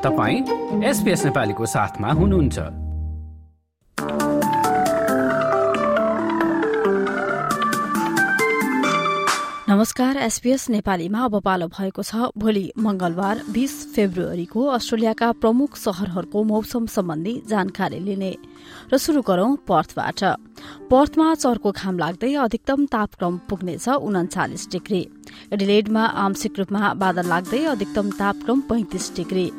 तपाईँ एसपिएस नेपालीको साथमा हुनुहुन्छ। नमस्कार एसपीएस नेपालीमा अब पालो भएको छ। भोलि मंगलबार बीस फेब्रुअरीको अस्ट्रेलियाका प्रमुख शहरहरूको मौसम सम्बन्धी जानकारी लिने। र शुरू गरौं पर्थबाट। पर्थमा चर्को घाम लाग्दै अधिकतम तापक्रम पुग्नेछ उन्चालिस डिग्री। एडिलेडमा आंशिक रूपमा बादल लाग्दै अधिकतम तापक्रम पैंतिस डिग्री।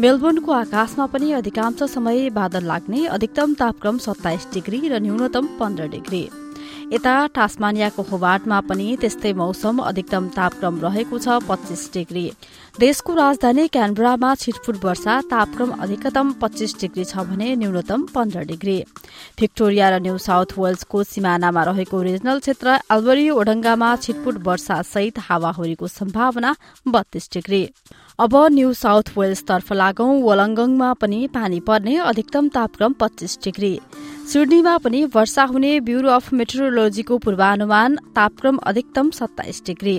मेलबोर्नको आकाशमा पनि अधिकांश समय बादल लाग्ने अधिकतम तापक्रम सत्ताइस डिग्री र न्यूनतम पन्ध्र डिग्री। यता टास्मानियाको होबार्टमा पनि त्यस्तै मौसम अधिकतम तापक्रम रहेको छ पच्चीस डिग्री। देशको राजधानी क्यानबरामा छिटफुट वर्षा तापक्रम अधिकतम पच्चीस डिग्री छ भने न्यूनतम पन्ध्र डिग्री। भिक्टोरिया र न्यू साउथ वेल्सको सिमानामा रहेको रिजनल क्षेत्र अल्बरी ओडङ्गामा छिटफुट वर्षा सहित हावाहुरीको सम्भावना बत्तीस डिग्री। अब न्यू साउथ वेल्स तर्फ लागौं वलङ्गङमा पनि पानी पर्ने अधिकतम तापक्रम पच्चीस डिग्री। सिडनीमा पनि वर्षा हुने ब्यूरो अफ मेट्रोलोजीको पूर्वानुमान तापक्रम अधिकतम सत्ताइस डिग्री।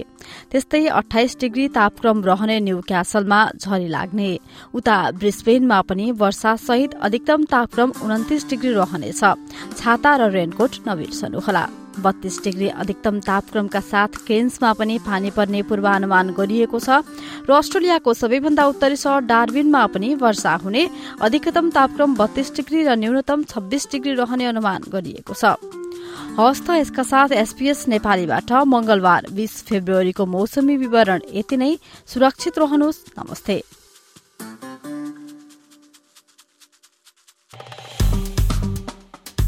त्यस्तै अठाइस डिग्री तापक्रम रहने न्यू क्यासलमा झरी लाग्ने। उता ब्रिस्बेनमा पनि वर्षा सहित अधिकतम तापक्रम उन्तिस डिग्री रहनेछ। छाता र रेनकोट नबिर्सनुहोला। बत्तीस डिग्री अधिकतम तापक्रमका साथ केन्समा पनि पानी पर्ने पूर्वानुमान गरिएको छ। र अस्ट्रेलियाको सबैभन्दा उत्तरी सहर डार्बिनमा पनि वर्षा हुने अधिकतम तापक्रम बत्तीस डिग्री र न्यूनतम छब्बीस डिग्री रहने अनुमान गरिएको छ। हवस् यसका साथ एसपीएस नेपालीबाट मंगलबार बीस फेब्रुअरीको मौसमी विवरण यति नै। सुरक्षित रहनुहोस्। नमस्ते।